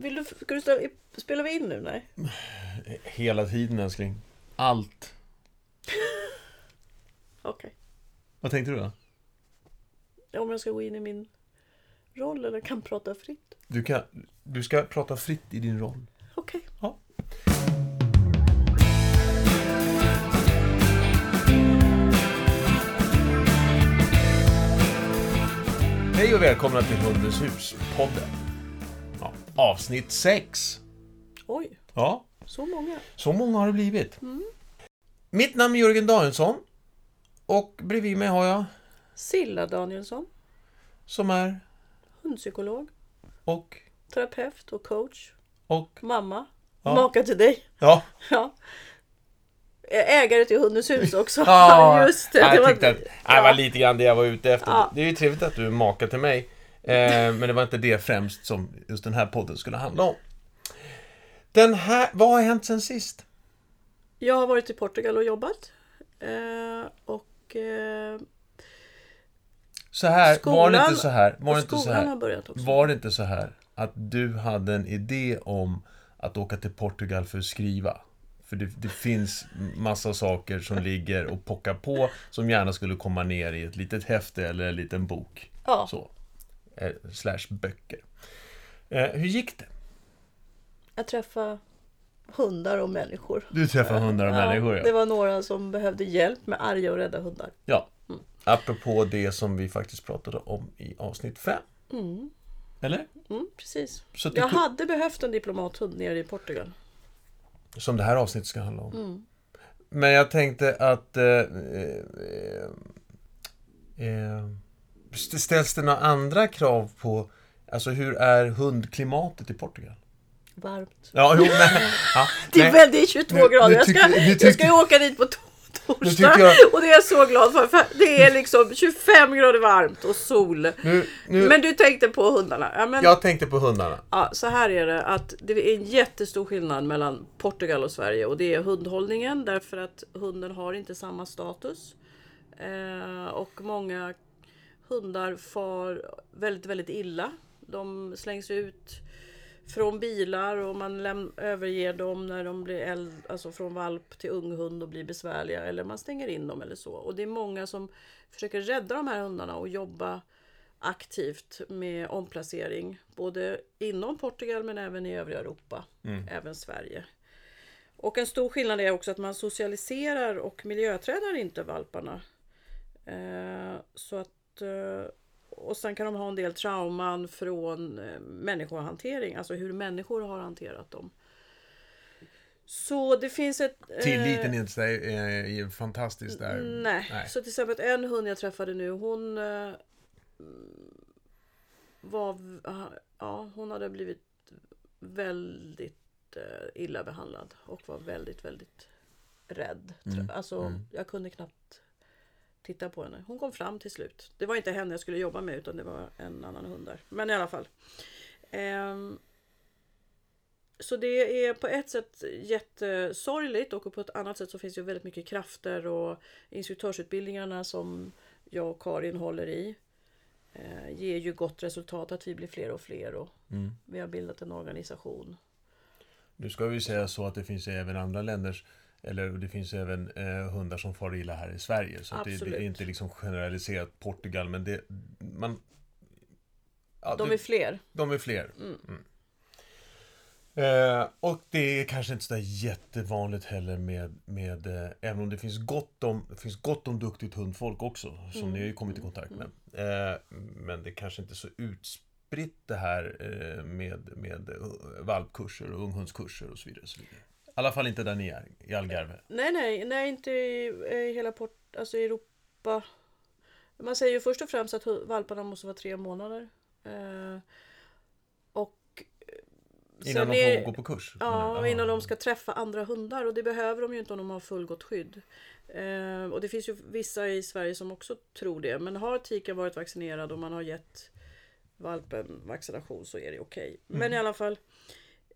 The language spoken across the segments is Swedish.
Vill du, ska du ställa, spelar vi in nu? Nej. Hela tiden älskling. Allt. Okej. Vad tänkte du då? Om jag ska gå in i min roll eller kan prata fritt? Du, kan, du ska prata fritt i din roll. Okej. Ja. Hej och välkomna till Hundens hus-podden. Ja, avsnitt 6. Oj, Ja, så många. så många har det blivit. Mitt namn är Jörgen Danielsson. Och bredvid mig har jag, Silla Danielsson, som är, hundpsykolog, och, terapeut och coach, och, mamma, Ja. maka till dig. ja. Ja. Ägare till Hundens hus också. Ja, just det. jag det var- tyckte att det var lite grann det jag var ute efter. Ja. Det är ju trevligt att du är maka till mig. Eh, men det var inte det främst som just den här podden skulle handla om. Den här, vad har hänt sen sist? Jag har varit i Portugal och jobbat. Eh, och eh, Så här, var det Skolan- inte så här? Var det inte så skolan här? Var det inte så här att du hade en idé om att åka till Portugal för att skriva? För det, det finns massa saker som ligger och pockar på som gärna skulle komma ner i ett litet häfte eller en liten bok. Ja. Så. Eh, slash böcker. Eh, hur gick det? Jag träffade hundar och människor. Du träffade hundar och människor Det ja. var några som behövde hjälp med arga och rädda hundar. ja. Apropå det som vi faktiskt pratade om i avsnitt 5. Eller? Mm, precis. Så Jag hade behövt en diplomathund nere i Portugal. Som det här avsnittet ska handla om. Mm. Men jag tänkte att... Eh, eh, eh, ställs det några andra krav på... Alltså hur är hundklimatet i Portugal? Varmt. Ja, jo, nej. Ja, Det är, väl, det är 22 Nu- grader. Jag ska, nu jag ska åka dit på torsdag. jag- Och det är jag så glad för. för det är liksom 25 grader varmt och sol. Nu, Men du tänkte på hundarna. Ja, men, jag tänkte på hundarna. ja, så här är det att det är en jättestor skillnad mellan Portugal och Sverige. Och det är hundhållningen. Därför att hunden har inte samma status. Eh, och många hundar far väldigt, väldigt illa. De slängs ut från bilar och man läm- överger dem när de blir äldre, alltså från valp till ung hund och blir besvärliga. Eller man stänger in dem eller så. Och det är många som försöker rädda de här hundarna och jobba aktivt med omplacering. Både inom Portugal men även i övriga Europa. Även Sverige. Och en stor skillnad är också att man socialiserar och miljötränar inte valparna. Eh, så att, och sen kan de ha en del trauman från eh, människohantering, alltså hur människor har hanterat dem. Så det finns ett... eh, Tilliten är inte så är, fantastisk där. Nej. Nej. så till exempel en hund jag träffade nu, hon eh, var... Ja, hon hade blivit väldigt eh, illa behandlad och var väldigt, väldigt rädd. Mm, Alltså, jag kunde knappt titta på henne. Hon kom fram till slut. Det var inte henne jag skulle jobba med utan det var en annan hund där. Men i alla fall. Ehm, så det är på ett sätt jättesorgligt och på ett annat sätt så finns det ju väldigt mycket krafter och instruktörsutbildningarna som jag och Karin håller i eh, ger ju gott resultat att vi blir fler och fler och Mm. vi har bildat en organisation. Nu ska vi säga så att det finns även andra länders eller det finns även eh, hundar som far illa här i Sverige. Så det, det är inte liksom generaliserat Portugal, men det... Man, ja, De det- är fler. De är fler. Mm. Eh, och det är kanske inte sådär jättevanligt heller med, med eh, även om det finns gott om, det finns gott om duktigt hundfolk också, som ni har ju kommit i kontakt med. Eh, men det kanske inte är så utspritt det här eh, med, med eh, valpkurser och unghundskurser och så vidare. Och så vidare. Alla fall inte där ni är, i Algarve. Nej, nej, nej inte i, i hela port, alltså Europa. Man säger ju först och främst att valparna måste vara tre månader. Eh, och Innan sen de är- får gå på kurs. Ja, innan de ska träffa andra hundar och det behöver de ju inte om de har fullgott skydd. Eh, och det finns ju vissa i Sverige som också tror det. Men har tiken varit vaccinerad och man har gett valpen vaccination så är det okej. Men i alla fall.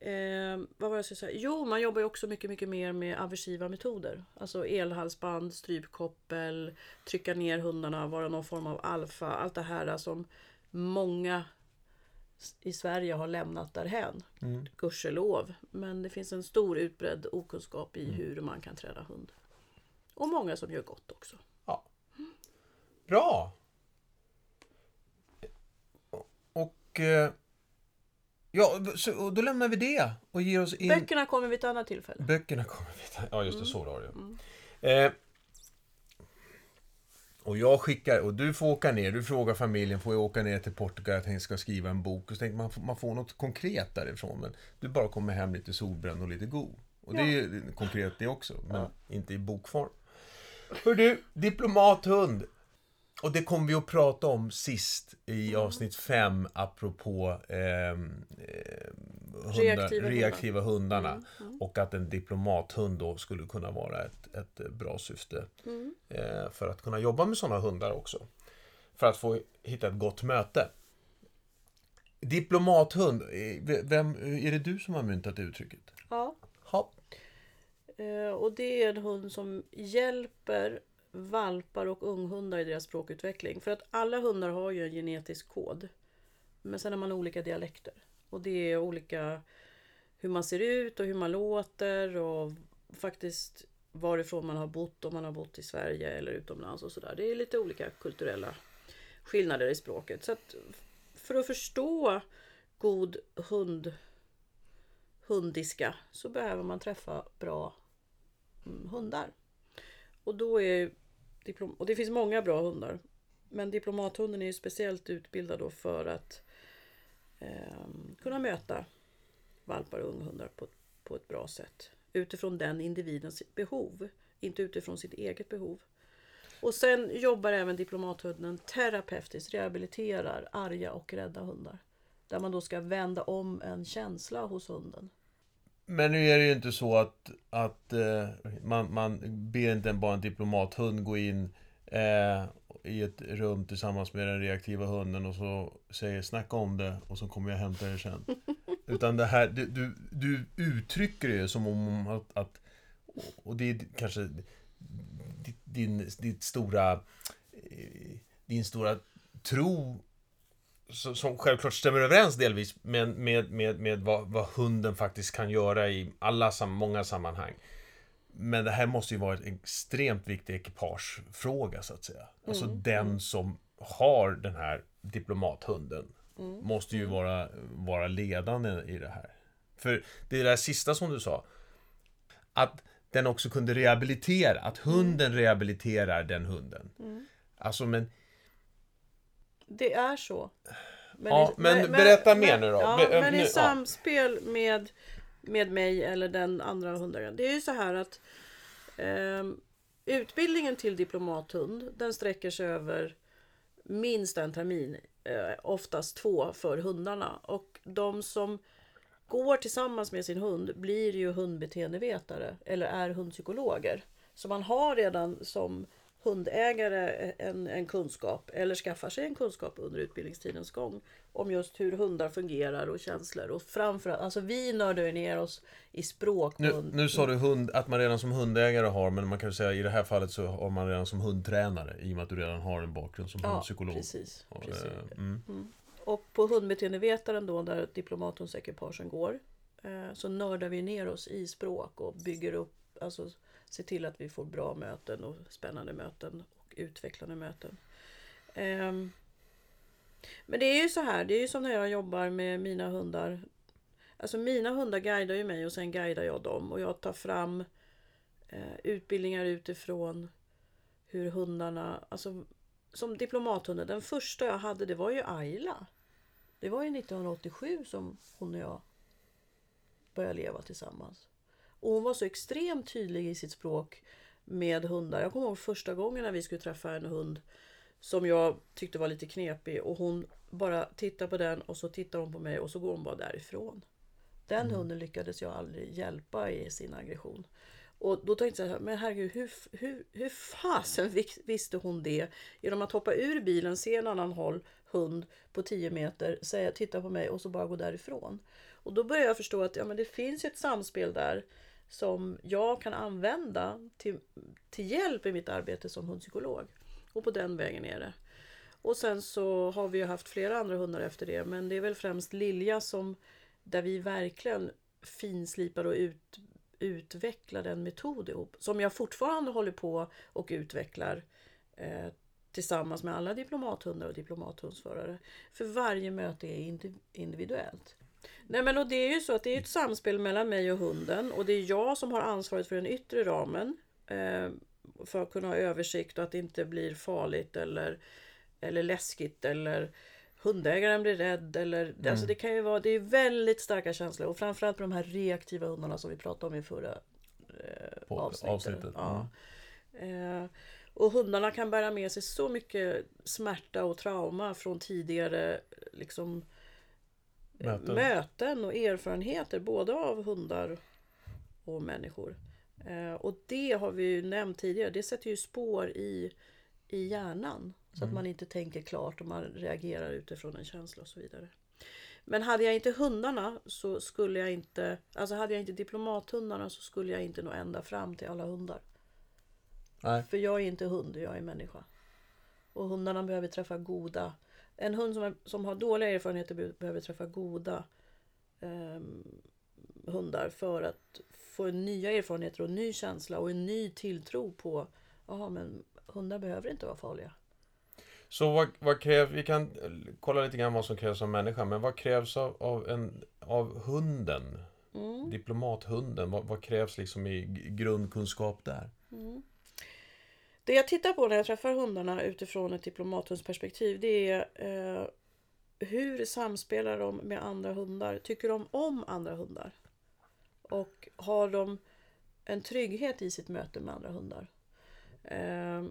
Eh, vad var jag skulle säga? Jo, man jobbar ju också mycket, mycket mer med aversiva metoder. Alltså elhalsband, strypkoppel, trycka ner hundarna, vara någon form av alfa. Allt det här som många i Sverige har lämnat därhän. Mm. Gudskelov. Men det finns en stor utbredd okunskap Mm. i hur man kan träna hund. Och många som gör gott också. Ja. Bra! Och... eh, Ja, så, och då lämnar vi det och ger oss in... Böckerna kommer vid ett annat tillfälle. Böckerna kommer vi Ja, just det. Så var det Mm. eh, Och jag skickar, och du får åka ner, du frågar familjen, får jag åka ner till Portugal, jag tänkte ska skriva en bok. Och så tänkte man, man får något konkret därifrån. Men du bara kommer hem lite solbränd och lite god. Och det är ju konkret det också, men inte i bokform. Hör du, diplomathund. Och det kommer vi att prata om sist i avsnitt 5 apropå ehm, hundar, Reaktiva reaktiva, hundar. hundarna. Och att en diplomathund då skulle kunna vara ett, ett bra syfte eh, för att kunna jobba med sådana hundar också. För att få hitta ett gott möte. Diplomathund, eh, vem, är det du som har myntat uttrycket? Ja. Ja. Eh, Och det är en hund som hjälper valpar och unghundar i deras språkutveckling. För att alla hundar har ju en genetisk kod. Men sen har man olika dialekter. Och det är olika hur man ser ut och hur man låter och faktiskt varifrån man har bott, om man har bott i Sverige eller utomlands och sådär. Det är lite olika kulturella skillnader i språket. Så att för att förstå god hund, hundiska så behöver man träffa bra mm, hundar. Och då är diplom- och det finns många bra hundar. Men diplomathunden är ju speciellt utbildad då för att eh, kunna möta valpar och unghundar på, på ett bra sätt. Utifrån den individens behov, inte utifrån sitt eget behov. Och sen jobbar även diplomathunden terapeutiskt, rehabiliterar arga och rädda hundar. Där man då ska vända om en känsla hos hunden. Men nu är det ju inte så att, att eh, man, man ber inte bara en diplomathund gå in eh, i ett rum tillsammans med den reaktiva hunden och så säger snacka om det och så kommer jag hämta det sen. Utan det här, du, du, du uttrycker det som om att, att och det är kanske ditt, din, ditt stora eh, din stora tro som självklart stämmer överens delvis med, med, med, med vad, vad hunden faktiskt kan göra i alla sam, många sammanhang. Men det här måste ju vara en extremt viktig ekipagefråga så att säga. Alltså den som har den här diplomathunden måste ju vara, vara ledande i det här. För det där sista som du sa, att den också kunde rehabilitera, att hunden rehabiliterar den hunden. Alltså men Det är så. Men Ja, men berätta mer nu då. Ja, Be- men nu- i ja. samspel med, med mig eller den andra hundägaren. Det är ju så här att ehm, utbildningen till diplomathund den sträcker sig över minst en termin. Eh, oftast två för hundarna. Och de som går tillsammans med sin hund blir ju hundbeteendevetare eller är hundpsykologer. Så man har redan som hundägare en, en kunskap eller skaffar sig en kunskap under utbildningstidens gång om just hur hundar fungerar och känslor. Och framförallt, alltså vi nördar ner oss i språk. Nu, hund- nu sa du hund, att man redan som hundägare har, men man kan ju säga i det här fallet så har man redan som hundtränare i och med att du redan har en bakgrund som ja, hundpsykolog. precis. Och, precis. eh, mm. Och på hundbeteendevetaren då, där diplomathundsekipagen går, eh, så nördar vi ner oss i språk och bygger upp, alltså Se till att vi får bra möten och spännande möten och utvecklande möten. Ehm, men det är ju så här, det är ju som när jag jobbar med mina hundar. Alltså mina hundar guidar ju mig och sen guidar jag dem och jag tar fram eh, utbildningar utifrån hur hundarna, alltså som diplomathunden, den första jag hade det var ju Ayla. Det var ju 1987 som hon och jag började leva tillsammans. Och hon var så extremt tydlig i sitt språk med hundar. Jag kommer ihåg första gången när vi skulle träffa en hund som jag tyckte var lite knepig och hon bara tittar på den och så tittar hon på mig och så går hon bara därifrån. Den hunden lyckades jag aldrig hjälpa i sin aggression. Och då tänkte jag men herregud, hur, hur, hur fasen vis- visste hon det? Genom att hoppa ur bilen, se en annan håll, hund på 10 meter, säga titta på mig och så bara gå därifrån. Och då började jag förstå att ja, men det finns ett samspel där som jag kan använda till, till hjälp i mitt arbete som hundpsykolog. Och på den vägen är det. Och sen så har vi ju haft flera andra hundar efter det. Men det är väl främst Lilja som där vi verkligen finslipar och ut, utvecklar en metod ihop. Som jag fortfarande håller på och utvecklar eh, tillsammans med alla diplomathundar och diplomathundsförare. För varje möte är individuellt. Nej men och det är ju så att det är ett samspel mellan mig och hunden och det är jag som har ansvaret för den yttre ramen. Eh, för att kunna ha översikt och att det inte blir farligt eller, eller läskigt eller hundägaren blir rädd. Eller, mm. alltså det, kan ju vara, det är väldigt starka känslor och framförallt på de här reaktiva hundarna som vi pratade om i förra eh, avsnittet. avsnittet. Ja. Mm. Eh, och hundarna kan bära med sig så mycket smärta och trauma från tidigare liksom, möten. möten och erfarenheter både av hundar och människor. Eh, och det har vi ju nämnt tidigare, det sätter ju spår i, i hjärnan. Så mm. att man inte tänker klart och man reagerar utifrån en känsla och så vidare. Men hade jag inte hundarna så skulle jag inte, alltså hade jag inte diplomathundarna så skulle jag inte nå ända fram till alla hundar. Nej. För jag är inte hund, jag är människa. Och hundarna behöver träffa goda en hund som, är, som har dåliga erfarenheter behöver träffa goda eh, hundar för att få nya erfarenheter och en ny känsla och en ny tilltro på Jaha, men hundar behöver inte vara farliga. Så vad, vad krävs, vi kan kolla lite grann vad som krävs av människan, men vad krävs av, av, en, av hunden? Mm. Diplomathunden, vad, vad, krävs liksom i grundkunskap där? Mm. Det jag tittar på när jag träffar hundarna utifrån ett diplomathundsperspektiv det är eh, hur samspelar de med andra hundar? Tycker de om andra hundar? Och har de en trygghet i sitt möte med andra hundar? Eh,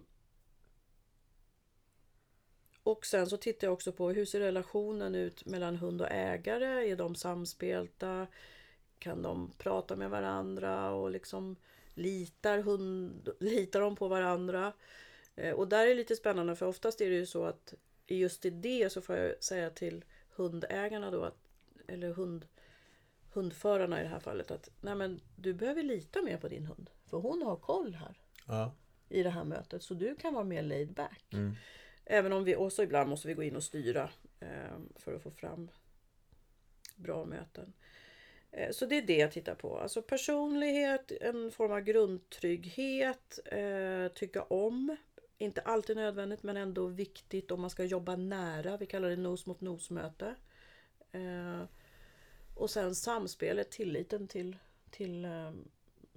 och sen så tittar jag också på hur ser relationen ut mellan hund och ägare? Är de samspelta? Kan de prata med varandra? Och liksom Litar, hund, litar de på varandra? Eh, och där är det lite spännande för oftast är det ju så att just i det så får jag säga till hundägarna då, att, eller hund, hundförarna i det här fallet att nej men du behöver lita mer på din hund. För hon har koll här. Ja. I det här mötet. Så du kan vara mer laid back. Mm. Även om vi också ibland måste vi gå in och styra eh, för att få fram bra möten. Eh, så det är det jag tittar på. Alltså personlighet, en form av grundtrygghet, eh, tycka om. Inte alltid nödvändigt men ändå viktigt om man ska jobba nära. Vi kallar det nos mot nos-möte. Eh, och sen samspelet, tilliten till, till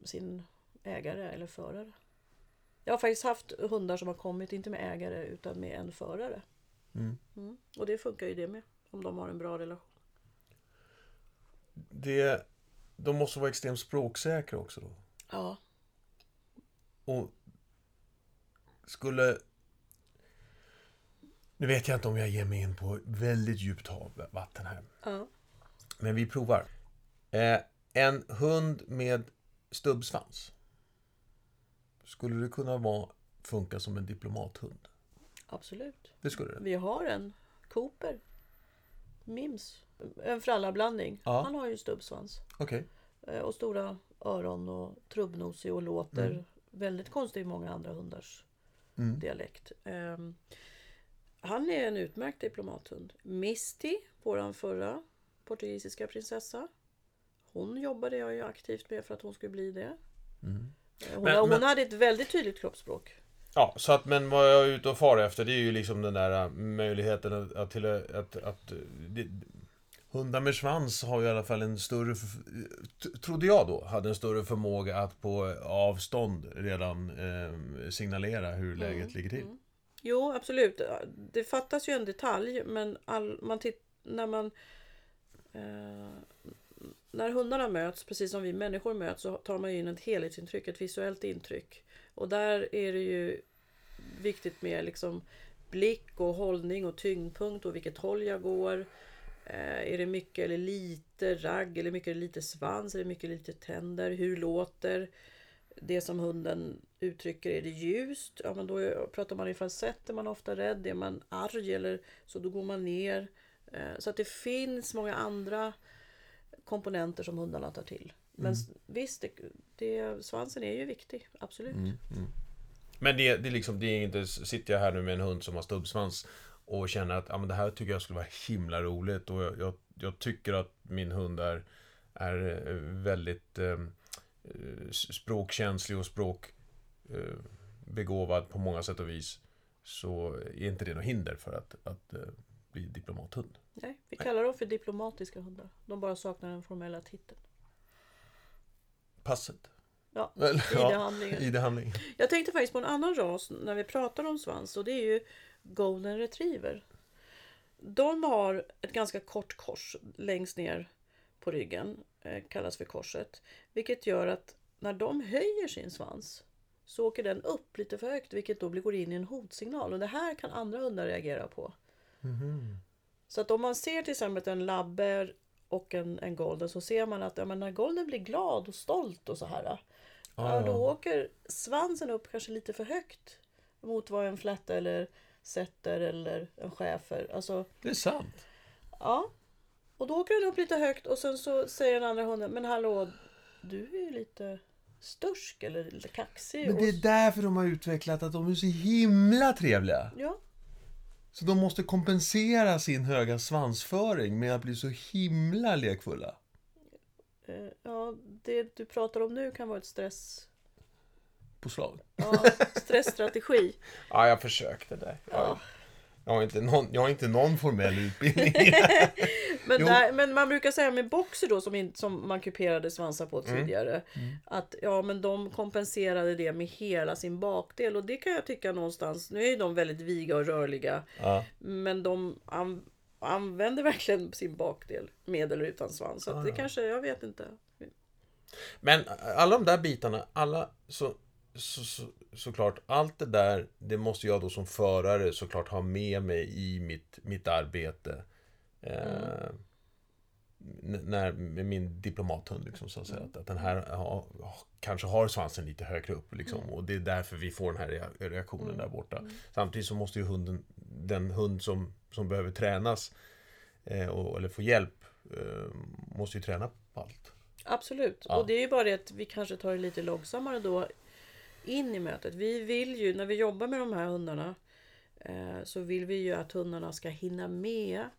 sin ägare eller förare. Jag har faktiskt haft hundar som har kommit, inte med ägare utan med en förare. Mm. Mm. Och det funkar ju det med, om de har en bra relation det, de måste vara extremt språksäkra också då. Ja. Och skulle... Nu vet jag inte om jag ger mig in på väldigt djupt hav, vatten här. Ja. Men vi provar. Eh, en hund med stubbsvans. Skulle det kunna vara, funka som en diplomathund? Absolut. Det skulle det? Vi har en Cooper. Mims. En frallarblandning. Ja. Han har ju stubbsvans. Okay. Eh, och stora öron och trubbnosig och låter mm. väldigt konstigt i många andra hundars mm. dialekt. Um, han är en utmärkt diplomathund. Misty, våran förra portugisiska prinsessa. Hon jobbade jag ju aktivt med för att hon skulle bli det. Mm. Eh, hon, men, hon men... hade ett väldigt tydligt kroppsspråk. Ja, så att, men vad jag är ute och far efter det är ju liksom den där möjligheten att, att, till, att, att det, Hundar med svans har ju i alla fall en större, trodde jag då, hade en större förmåga att på avstånd redan eh, signalera hur mm, läget mm. ligger till. Mm. Jo, absolut. Det fattas ju en detalj, men all, man när man... Eh, när hundarna möts, precis som vi människor möts, så tar man in ett helhetsintryck, ett visuellt intryck. Och där är det ju viktigt med liksom blick och hållning och tyngdpunkt och vilket håll jag går. Eh, är det mycket eller lite ragg eller mycket eller lite svans? Är det mycket eller lite tänder? Hur låter det som hunden uttrycker? Är det ljust? Ja, men då pratar man i falsett, är man ofta rädd. Är man arg eller så då går man ner. Eh, så att det finns många andra komponenter som hundarna tar till. Men mm. visst, det, det, svansen är ju viktig. Absolut. Mm, mm. Men det, det, är liksom, det är inte, sitter jag här nu med en hund som har stubbsvans och känner att ja, men det här tycker jag skulle vara himla roligt och jag, jag, jag tycker att min hund är, är eh, väldigt eh, språkkänslig och språkbegåvad eh, på många sätt och vis så är inte det något hinder för att, att eh, bli diplomathund. Nej, vi kallar dem för diplomatiska hundar. De bara saknar den formella titeln. Passet. Ja, ID-handlingen. ID handling. Jag tänkte faktiskt på en annan ras när vi pratar om svans och det är ju Golden Retriever. De har ett ganska kort kors längst ner på ryggen, eh, kallas för korset. Vilket gör att när de höjer sin svans så åker den upp lite för högt vilket då går in i en hotsignal. Och det här kan andra hundar reagera på. Mm. Så att om man ser till exempel en labber och en, en golden så ser man att ja, men när golden blir glad och stolt och så här. Ja, då åker svansen upp kanske lite för högt mot vad en flätta eller setter eller en schäfer. Alltså, det är sant. Ja. Och då åker den upp lite högt och sen så säger den andra hunden Men hallå, du är ju lite stursk eller lite kaxig. Men det är därför de har utvecklat att de är så himla trevliga. Ja. Så de måste kompensera sin höga svansföring med att bli så himla lekfulla. Eh, ja, det du pratar om nu kan vara ett stress... Påslag? Ja, stressstrategi. ja, jag försökte där. Ja. Jag har inte någon, jag har inte någon formell utbildning. men, där, men man brukar säga med boxer då som, in, som man kuperade svansar på mm. tidigare. Mm. Mm. Att ja men de kompenserade det med hela sin bakdel. Och det kan jag tycka någonstans. Nu är ju de väldigt viga och rörliga. Ja. Men de an, använder verkligen sin bakdel med eller utan svans. Så ja, det kanske, jag vet inte. Men alla de där bitarna, alla så så, så, såklart, allt det där, det måste jag då som förare såklart ha med mig i mitt, mitt arbete. Eh, när, med min diplomathund, liksom, så att, säga, att, att den här ha, kanske har svansen lite högre upp. Liksom, mm. Och det är därför vi får den här reaktionen mm. där borta. Mm. Samtidigt så måste ju hunden, den hund som, som behöver tränas eh, och, eller få hjälp, eh, måste ju träna på allt. Absolut, ja. och det är ju bara det att vi kanske tar det lite långsammare då in i mötet. Vi vill ju, när vi jobbar med de här hundarna, eh, så vill vi ju att hundarna ska hinna med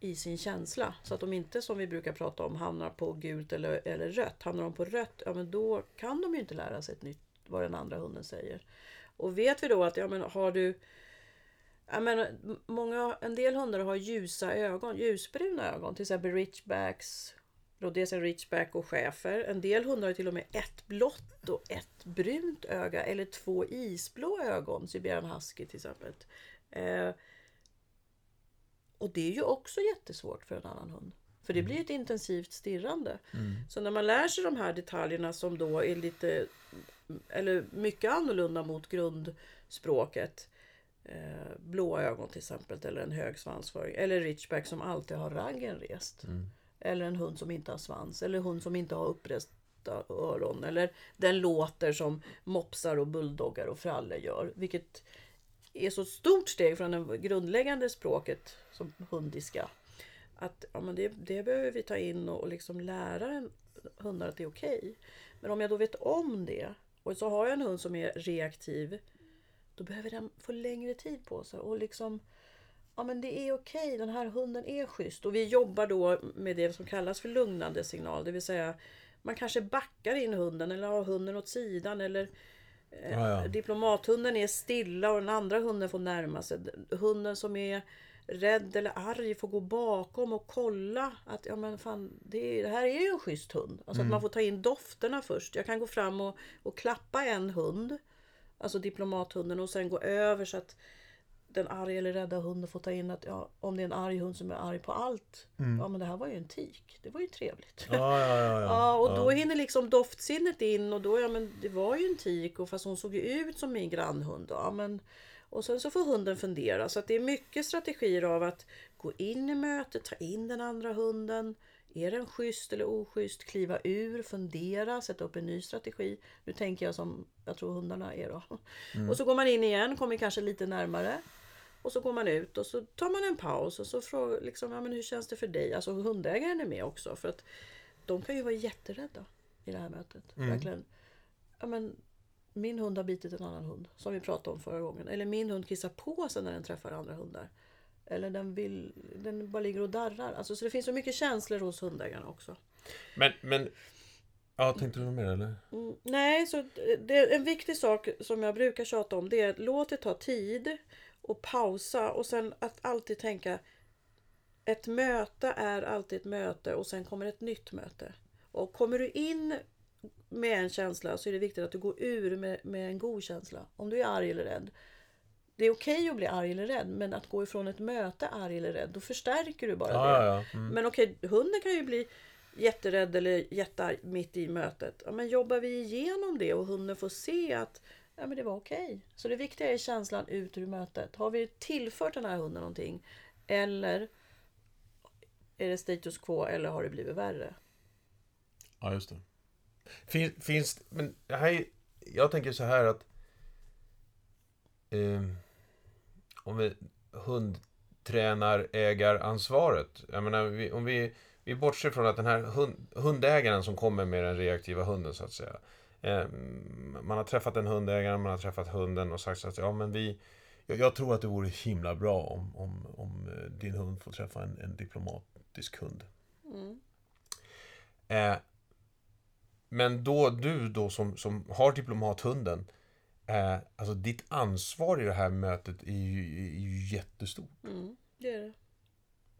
i sin känsla. Så att de inte, som vi brukar prata om, hamnar på gult eller, eller rött. Hamnar de på rött, ja men då kan de ju inte lära sig ett nytt, vad den andra hunden säger. Och vet vi då att, ja men har du jag menar, många, en del hundar har ljusa ögon, ljusbruna ögon. Till exempel richbacks, Rhodesian Ridgeback och schäfer. En del hundar har till och med ett blått och ett brunt öga eller två isblå ögon. Siberian husky till exempel. Eh, och det är ju också jättesvårt för en annan hund. För det blir ett intensivt stirrande. Mm. Så när man lär sig de här detaljerna som då är lite eller mycket annorlunda mot grundspråket. Eh, blåa ögon till exempel eller en hög svansföring. Eller Ridgeback som alltid har raggen rest. Mm. Eller en hund som inte har svans. Eller en hund som inte har uppresta öron. Eller den låter som mopsar och bulldoggar och frallor gör. Vilket är så stort steg från det grundläggande språket som hundiska. Att ja, men det, det behöver vi ta in och, och liksom lära en hundar att det är okej. Okay. Men om jag då vet om det och så har jag en hund som är reaktiv. Då behöver den få längre tid på sig och liksom ja men det är okej, den här hunden är schysst. Och vi jobbar då med det som kallas för lugnande signal. Det vill säga man kanske backar in hunden eller har hunden åt sidan. Eller eh, ja, ja. Diplomathunden är stilla och den andra hunden får närma sig. Hunden som är rädd eller arg får gå bakom och kolla att ja men fan det, det här är ju en schysst hund. Alltså mm. att man får ta in dofterna först. Jag kan gå fram och, och klappa en hund. Alltså diplomathunden och sen gå över så att den arga eller rädda hunden får ta in att ja, om det är en arg hund som är arg på allt. Mm. Ja men det här var ju en tik. Det var ju trevligt. Ja, ja, ja, ja. och då hinner liksom doftsinnet in och då, ja men det var ju en tik och fast hon såg ju ut som min grannhund. Ja, men, och sen så får hunden fundera. Så att det är mycket strategier av att gå in i mötet, ta in den andra hunden. Är den schysst eller oschysst? Kliva ur, fundera, sätta upp en ny strategi. Nu tänker jag som jag tror hundarna är då. Mm. Och så går man in igen, kommer kanske lite närmare. Och så går man ut och så tar man en paus och så frågar liksom, ja, men hur känns det för dig? Alltså hundägaren är med också för att de kan ju vara jätterädda i det här mötet. Mm. Verkligen. Ja, men, min hund har bitit en annan hund som vi pratade om förra gången. Eller min hund kissar på sig när den träffar andra hundar. Eller den, vill, den bara ligger och darrar. Alltså, så det finns så mycket känslor hos hundägarna också. Men, men... Ja, tänkte du något mer eller? Mm, nej, så det är en viktig sak som jag brukar tjata om. Det är att låt det ta tid och pausa och sen att alltid tänka ett möte är alltid ett möte och sen kommer ett nytt möte. Och kommer du in med en känsla så är det viktigt att du går ur med, med en god känsla. Om du är arg eller rädd. Det är okej okay att bli arg eller rädd men att gå ifrån ett möte arg eller rädd då förstärker du bara Ja, det. ja. Mm. Men okej, hunden kan ju bli jätterädd eller jättearg mitt i mötet. Ja, men jobbar vi igenom det och hunden får se att ja, men det var okej. Så det viktiga är känslan ut ur mötet. Har vi tillfört den här hunden någonting? Eller är det status quo eller har det blivit värre? Ja, just det. Finns, finns men det här, jag tänker så här att eh, om vi hundtränarägaransvaret. Jag menar, vi, om vi, vi bortser från att den här hund, hundägaren som kommer med den reaktiva hunden så att säga. Eh, man har träffat en hundägare, man har träffat hunden och sagt så att ja men vi jag, jag tror att det vore himla bra om, om, om eh, din hund får träffa en, en diplomatisk hund. Mm. Eh, men då du då som, som har diplomathunden, eh, alltså ditt ansvar i det här mötet är ju, är ju jättestort. Mm, det är det.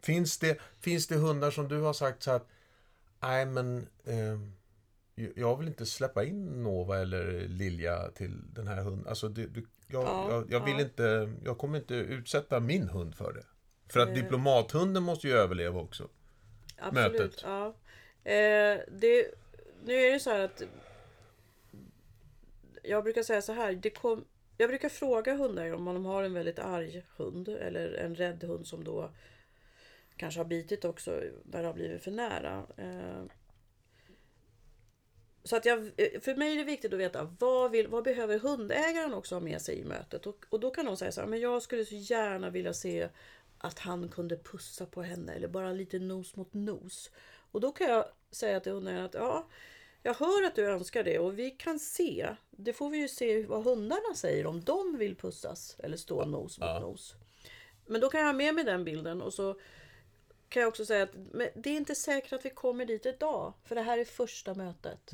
Finns det, finns det hundar som du har sagt så att nej men eh, jag vill inte släppa in Nova eller Lilja till den här hunden. Alltså det, du, jag, Ja, jag, jag vill ja. inte, jag kommer inte utsätta min hund för det. För att Eh. diplomathunden måste ju överleva också. Absolut. Mötet. Ja. Eh, det, nu är det så här att jag brukar säga så här. Det kom, jag brukar fråga hundägare om de har en väldigt arg hund eller en rädd hund som då kanske har bitit också när det har blivit för nära. Eh, så att jag, för mig är det viktigt att veta vad, vill, vad behöver hundägaren också ha med sig i mötet. Och, och då kan de säga så här, men jag skulle så gärna vilja se att han kunde pussa på henne eller bara lite nos mot nos. Och då kan jag säga till hundägaren att ja, jag hör att du önskar det och vi kan se, det får vi ju se vad hundarna säger om de vill pussas eller stå nos mot Ja. nos. Men då kan jag ha med mig den bilden och så kan jag också säga att det är inte säkert att vi kommer dit idag. För det här är första mötet.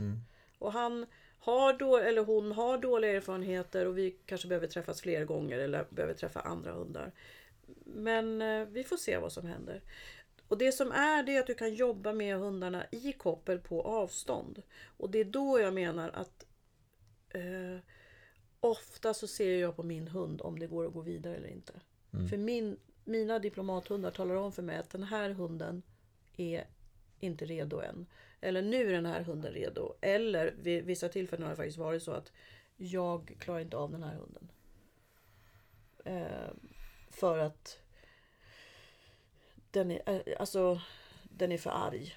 Och han har då, eller hon har dåliga erfarenheter och vi kanske behöver träffas fler gånger eller behöver träffa andra hundar. Men eh, vi får se vad som händer. Och det som är det är att du kan jobba med hundarna i koppel på avstånd. Och det är då jag menar att eh, ofta så ser jag på min hund om det går att gå vidare eller inte. För min, mina diplomathundar talar om för mig att den här hunden är inte redo än. Eller nu är den här hunden redo. Eller vid vissa tillfällen har det faktiskt varit så att jag klarar inte av den här hunden. Eh, för att den är, eh, alltså, den är för arg.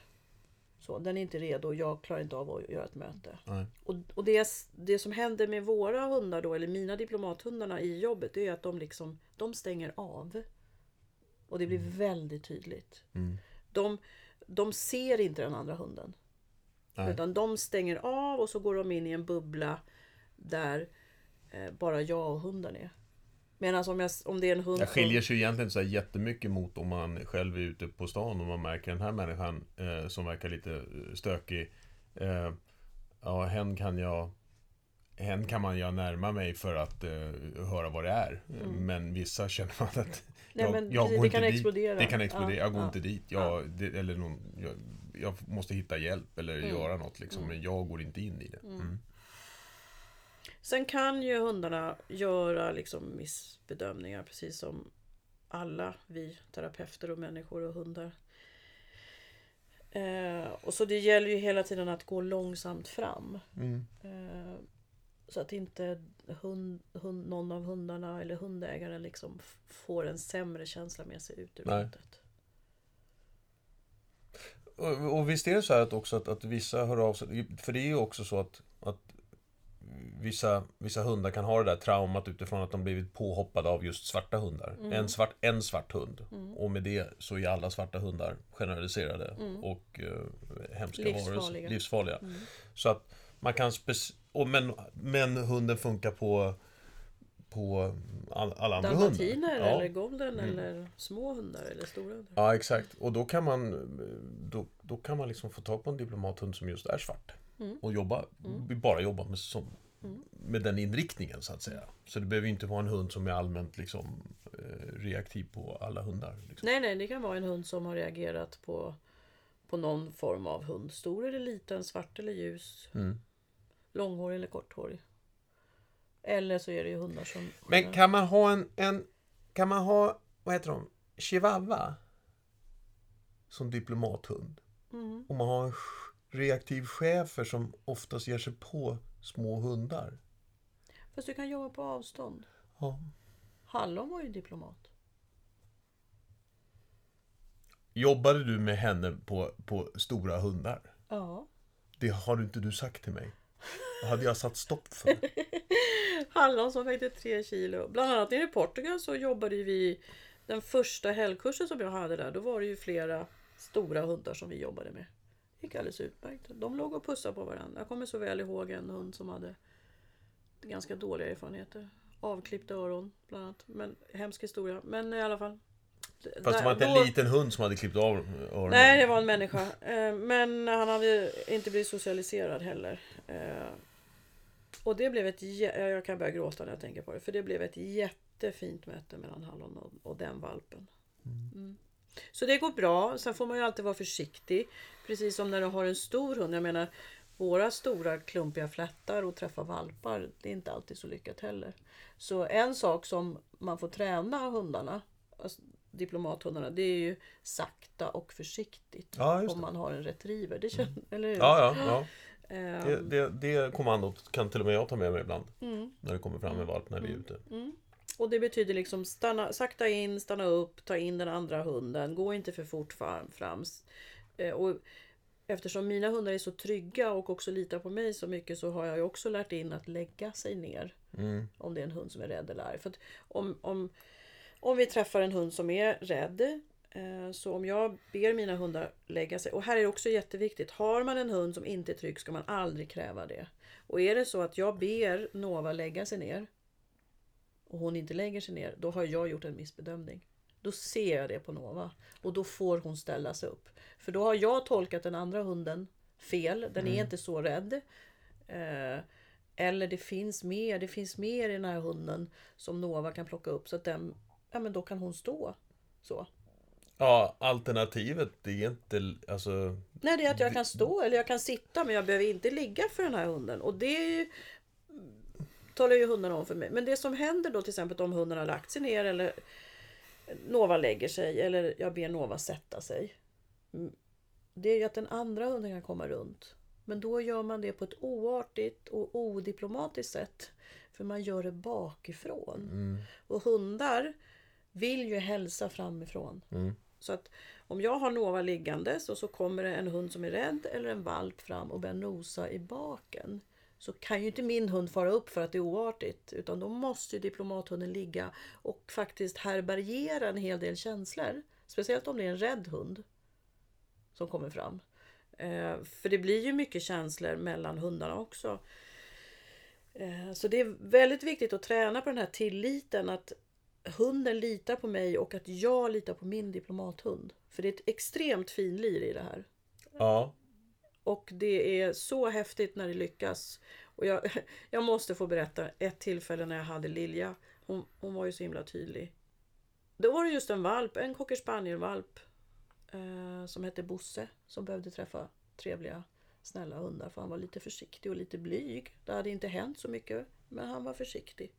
Så, den är inte redo och jag klarar inte av att göra ett möte. Nej. Och, och det, det som händer med våra hundar då, eller mina diplomathundarna i jobbet, det är att de liksom, de stänger av. Och det blir väldigt tydligt. Mm. De, de ser inte den andra hunden. Nej. Utan de stänger av och så går de in i en bubbla där eh, bara jag och hunden är. Medan om, jag, om det är en hund Det skiljer sig egentligen inte så här jättemycket mot om man själv är ute på stan och man märker den här människan eh, som verkar lite eh, stökig. Eh, ja, hen kan jag Hen kan man jag närma mig för att eh, höra vad det är. Men vissa känner man att Mm. Nej, jag, men jag precis, går det inte kan dit. explodera. Det kan explodera. Ja, jag går ja. inte dit. Jag, det, eller någon, jag, jag måste hitta hjälp eller Mm. göra något liksom. Men jag går inte in i det. Mm. Sen kan ju hundarna göra liksom missbedömningar precis som alla vi terapeuter och människor och hundar. Eh, och så det gäller ju hela tiden att gå långsamt fram. Mm. Eh, så att inte hund, hund, någon av hundarna eller hundägaren liksom får en sämre känsla med sig ut ur mötet. Och, och visst är det så här att också att, att vissa hör av sig, för det är ju också så att, att vissa, vissa hundar kan ha det där traumat utifrån att de blivit påhoppade av just svarta hundar. Mm. En, svart, en svart hund. Och med det så är alla svarta hundar generaliserade och eh, hemska Mm. Livsfarliga. varelser. Livsfarliga. Mm. Så att man kan spec- och men, men hunden funkar på på all, alla andra hundar. Dalmatiner Ja. eller golden eller små hundar eller stora hundar. Ja, exakt. Och då kan man då, då kan man liksom få tag på en diplomathund som just är svart. Mm. Och jobba, bara jobba med, som, med den inriktningen så att säga. Så det behöver inte vara en hund som är allmänt liksom, eh, reaktiv på alla hundar. Liksom. Nej, nej, det kan vara en hund som har reagerat på, på någon form av hund. Stor eller liten, svart eller ljus, Mm. Långhårig eller korthårig. Eller så är det ju hundar som... Men kan man ha en, en kan man ha, vad heter de, chihuahua? Som diplomathund. Mm. Om man har en reaktiv schäfer som oftast ger sig på små hundar. Fast du kan jobba på avstånd. Ja. Hallon var ju diplomat. Jobbade du med henne på, på stora hundar? Ja. Det har inte du sagt till mig. Det hade jag satt stopp för. Hallon som vägde tre kilo. Bland annat nere i Portugal så jobbade vi den första helgkursen som jag hade där. Då var det ju flera stora hundar som vi jobbade med. Det gick alldeles utmärkt. De låg och pussade på varandra. Jag kommer så väl ihåg en hund som hade ganska dåliga erfarenheter. Avklippta öron bland annat. Men hemsk historia. Men i alla fall. Fast det var inte en Då- liten hund som hade klippt av öronen. Nej, det var en människa. Eh, Men han hade inte blivit socialiserad heller. Eh, Och det blev ett... Jag kan börja gråta när jag tänker på det. För det blev ett jättefint möte mellan Hallon och, den valpen. Mm. Så det går bra. Sen får man ju alltid vara försiktig. Precis som när du har en stor hund. Jag menar, våra stora klumpiga flättar och träffa valpar, det är inte alltid så lyckat heller. Så en sak som man får träna hundarna, alltså diplomathundarna, det är ju sakta och försiktigt. Ja, om man har en retriever. Det känner, eller hur? Ja, ja, Det, det, det kommandot kan till och med jag ta med mig ibland. mm. När det kommer fram en valp när vi är ute. Och det betyder liksom stanna, sakta in, stanna upp, ta in den andra hunden. Gå inte för fort fram. Eh, Och eftersom mina hundar är så trygga och också litar på mig så mycket så har jag ju också lärt in att lägga sig ner. Mm. Om det är en hund som är rädd eller arg. För om, om, om vi träffar en hund som är rädd så om jag ber mina hundar lägga sig. Och här är det också jätteviktigt. Har man en hund som inte är trygg ska man aldrig kräva det. Och är det så att jag ber Nova lägga sig ner och hon inte lägger sig ner, då har jag gjort en missbedömning. Då ser jag det på Nova och då får hon ställa sig upp. För då har jag tolkat den andra hunden fel. Den är inte så rädd. Eh, eller det finns mer, det finns mer i den här hunden som Nova kan plocka upp så att den, ja men då kan hon stå. Så. Ja, alternativet det är inte, alltså... Nej, det är att jag kan stå eller jag kan sitta men jag behöver inte ligga för den här hunden. Och det är ju, talar ju hundarna om för mig. Men det som händer då till exempel om hunden har lagt sig ner eller Nova lägger sig eller jag ber Nova sätta sig. Mm, Det är ju att den andra hunden kan komma runt. Men då gör man det på ett oartigt och odiplomatiskt sätt. För man gör det bakifrån. Mm, Och hundar vill ju hälsa framifrån. mm, så att om jag har Nova liggandes och så kommer det en hund som är rädd eller en valp fram och börjar nosa i baken. Så kan ju inte min hund fara upp för att det är oartigt. Utan då måste ju diplomathunden ligga och faktiskt härbärgera en hel del känslor. Speciellt om det är en rädd hund som kommer fram. Eh, för det blir ju mycket känslor mellan hundarna också. Eh, så det är väldigt viktigt att träna på den här tilliten. Att hunden litar på mig och att jag litar på min diplomathund. För det är ett extremt finlir i det här. ja. Och det är så häftigt när det lyckas. Och jag, jag måste få berätta ett tillfälle när jag hade Lilja. Hon, hon var ju så himla tydlig. Då var det just en valp, en cocker spaniel-valp. Eh, som hette Bosse. Som behövde träffa trevliga, snälla hundar. För han var lite försiktig och lite blyg. Det hade inte hänt så mycket. Men han var försiktig.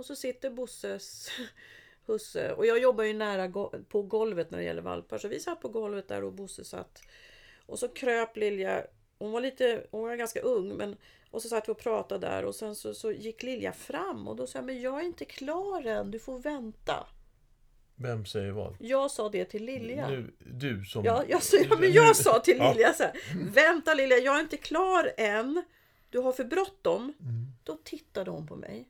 Och så sitter Bosses husse. Och jag jobbar ju nära på golvet när det gäller valpar. Så vi satt på golvet där och Bosse satt. Och så kröp Lilja. Hon var lite, hon var ganska ung. Men, och så satt vi och pratade där. Och sen så, så gick Lilja fram. Och då sa jag, men jag är inte klar än. Du får vänta. Vem säger vad? Jag sa det till Lilja. Nu, du som... Ja, jag, sa, ja, men jag sa till Ja. Lilja så här, Vänta Lilja, jag är inte klar än. Du har för bråttom. Då tittade hon på mig.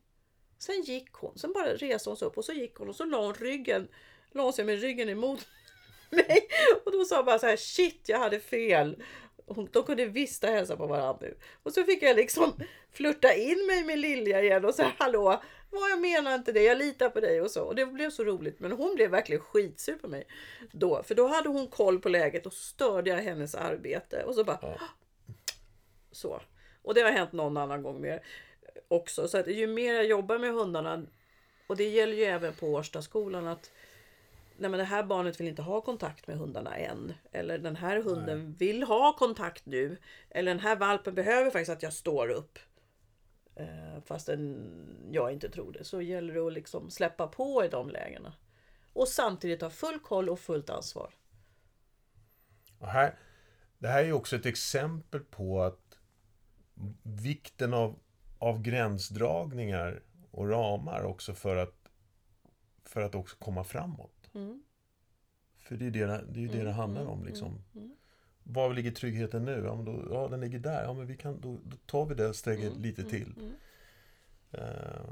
Sen gick hon. Sen bara reste hon sig upp och så gick hon och så la hon ryggen. La hon sig med ryggen emot mig. Och då sa jag bara så här, shit jag hade fel. Hon- de kunde visst hälsa på varandra nu. Och så fick jag liksom flirta in mig med Lilja igen och säga hallå, vad jag menar inte det, jag litar på dig och så. Och det blev så roligt. Men hon blev verkligen skitsur på mig då. För då hade hon koll på läget och störde jag hennes arbete. Och så bara Ja. så. Och det har hänt någon annan gång mer också. Så att ju mer jag jobbar med hundarna och det gäller ju även på Årstaskolan att Nej men det här barnet vill inte ha kontakt med hundarna än. Eller den här hunden vill ha kontakt nu. Eller den här valpen behöver faktiskt att jag står upp. Eh, fastän jag inte tror det. Så gäller det att liksom släppa på i de lägena. Och samtidigt ha full koll och fullt ansvar. Och här, det här är ju också ett exempel på att vikten av, av gränsdragningar och ramar också för att, för att också komma framåt. Mm. För det är det det, är ju det, det handlar om. Liksom. mm. Var ligger tryggheten nu? Ja, men då, ja, den ligger där. Ja, men vi kan, då, då tar vi det steget lite till. mm. Eh,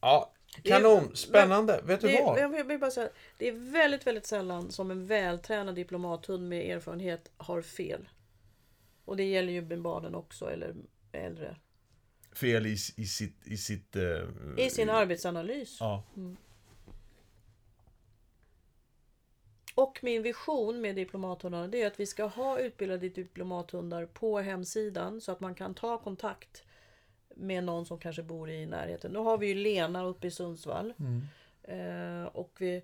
ja, kanon! Spännande! Vet du Det, vad? jag vill bara säga, det är väldigt, väldigt sällan som en vältränad diplomathund med erfarenhet har fel. Och det gäller ju med barnen också, eller äldre. Fel i, i sitt... I, sitt, eh, I sin arbetsanalys. Ja. Och min vision med diplomathundarna det är att vi ska ha utbildade diplomathundar på hemsidan så att man kan ta kontakt med någon som kanske bor i närheten. Nu har vi ju Lena uppe i Sundsvall. Eh, och vi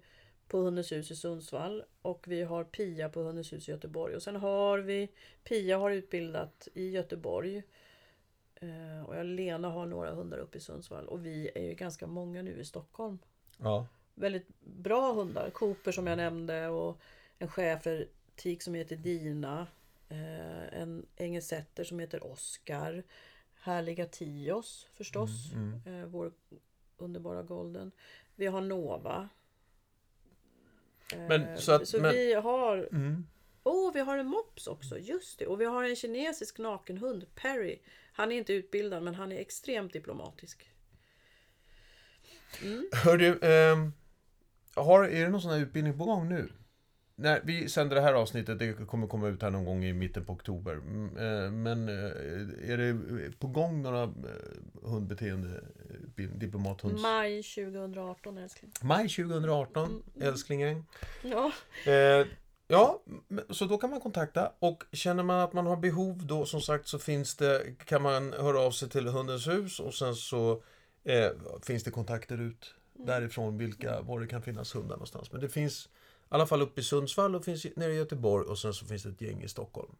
på Hundens hus i Sundsvall. Och vi har Pia på Hundens hus i Göteborg. Och sen har vi Pia har utbildat i Göteborg. Eh, och jag, Lena har några hundar uppe i Sundsvall. Och vi är ju ganska många nu i Stockholm ja. väldigt bra hundar. Cooper som jag nämnde och en schäfertik som heter Dina. Eh, en engelsetter som heter Oscar. Härliga Tios förstås. Eh, vår underbara Golden. Vi har Nova. Men, så att- men- vi har... Mm. Åh, vi har en mops också. Just det. Och vi har en kinesisk nakenhund, Perry. Han är inte utbildad men han är extremt diplomatisk. Hör du, ehm, har, är det någon sån här utbildning på gång nu? När vi sänder det här avsnittet, det kommer komma ut här någon gång i mitten på oktober. Mm, eh, Men eh, är det på gång några eh, hundbeteende, diplomathunds... Maj 2018 älskling. Maj 2018, älsklingen. Ja. Eh, ja, så då kan man kontakta och känner man att man har behov då som sagt så finns det, kan man höra av sig till Hundens hus och sen så eh, finns det kontakter ut därifrån vilka, var det kan finnas hundar någonstans. Men det finns i alla fall uppe i Sundsvall och finns nere i Göteborg och sen så finns det ett gäng i Stockholm.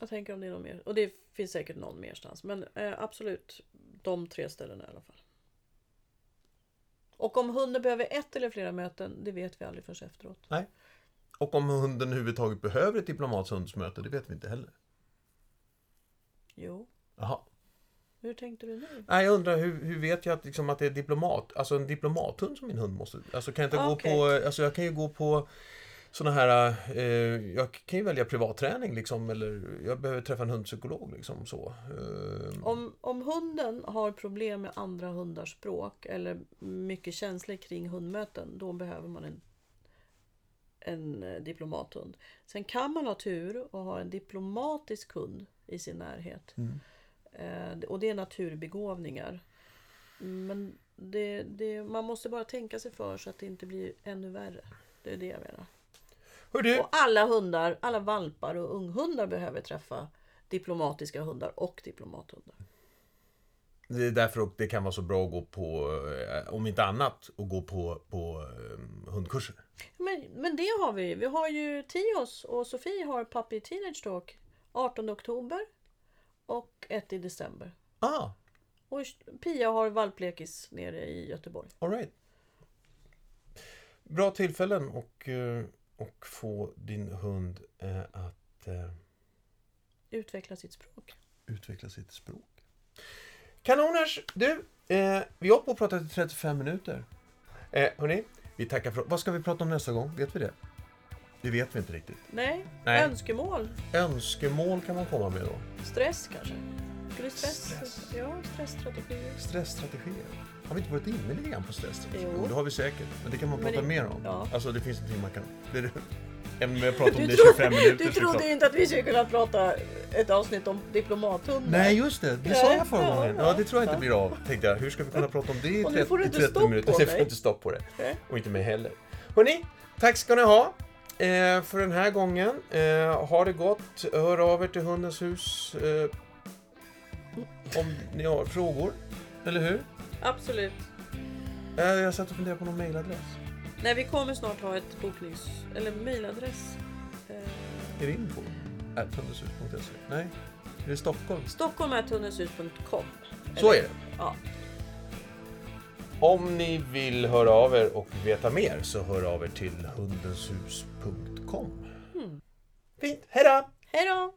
Jag tänker om det är någon mer. Och det finns säkert någon merstans. Men eh, absolut de tre ställena i alla fall. Och om hunden behöver ett eller flera möten, det vet vi aldrig förrän efteråt. Och om hunden överhuvudtaget behöver ett diplomatshundsmöte, det vet vi inte heller. Jo, Jaha. hur tänkte du nu? Nej, jag undrar hur, hur vet jag att, liksom, att det är diplomat, alltså en diplomathund som min hund måste... Alltså kan jag inte Ah, gå på, alltså jag kan ju gå på såna här, eh, jag kan ju välja privatträning liksom, eller jag behöver träffa en hundpsykolog liksom så. Eh, Om, om hunden har problem med andra hundars språk eller mycket känslor kring hundmöten, då behöver man en, en eh, diplomathund. Sen kan man ha tur och ha en diplomatisk hund i sin närhet. Mm. Eh, och det är naturbegåvningar. Men det, det, man måste bara tänka sig för så att det inte blir ännu värre. Det är det jag menar. Du, Och alla hundar, alla valpar och unghundar behöver träffa diplomatiska hundar och diplomathundar. Det är därför det kan vara så bra att gå på, eh, om inte annat, att gå på, på eh, hundkurser. Men, men det har vi. Vi har ju Tios och Sofie har Puppy Teenage Talk 18 oktober och ett i december. Ah, Och Pia har valplekis nere i Göteborg. all right. Bra tillfällen och, eh, och få din hund att Utveckla sitt språk. utveckla sitt språk. Kanoners! Du, eh, vi har på och pratat i 35 minuter. Eh, hörni, vi tackar för... Vad ska vi prata om nästa gång? Vet vi det? Det vet vi inte riktigt. Nej, Nej. önskemål. Önskemål kan man komma med då. Stress kanske. Skulle stress... Stress. Ja, stressstrategier. Stressstrategier. Har vi inte varit inne lite grann på stressstrategier? Jo. det har vi säkert. Men det kan man Men prata det- mer om. ja. Alltså det finns någonting man kan... Det är det. Även om vi har pratat om Du, det i trodde, 25 minuter du trodde inte att vi skulle kunna prata ett avsnitt om diplomathundar? Nej, just det. Det sa jag förra gången. ja, det tror jag ja. inte blir av. Tänkte jag, hur ska vi kunna prata om det i Och nu 30, får du inte 30 stopp minuter? på Jag får mig. inte stopp på det. Nej. Och inte mig heller. Hörni, tack ska ni ha eh, för den här gången. Eh, ha det gott. Hör av er till Hundens hus eh, om ni har frågor. Eller hur? Absolut. Jag satt och funderade på någon mailadress. Nej, vi kommer snart ha ett boknings eller mailadress. Eh, Är det info? At hundenshus.se? Nej, är det Stockholm? Stockholm.hundeshus.com Så är det. Ja. Om ni vill höra av er och veta mer så hör av er till hundenshus.com. Fint, hej då! Hej då!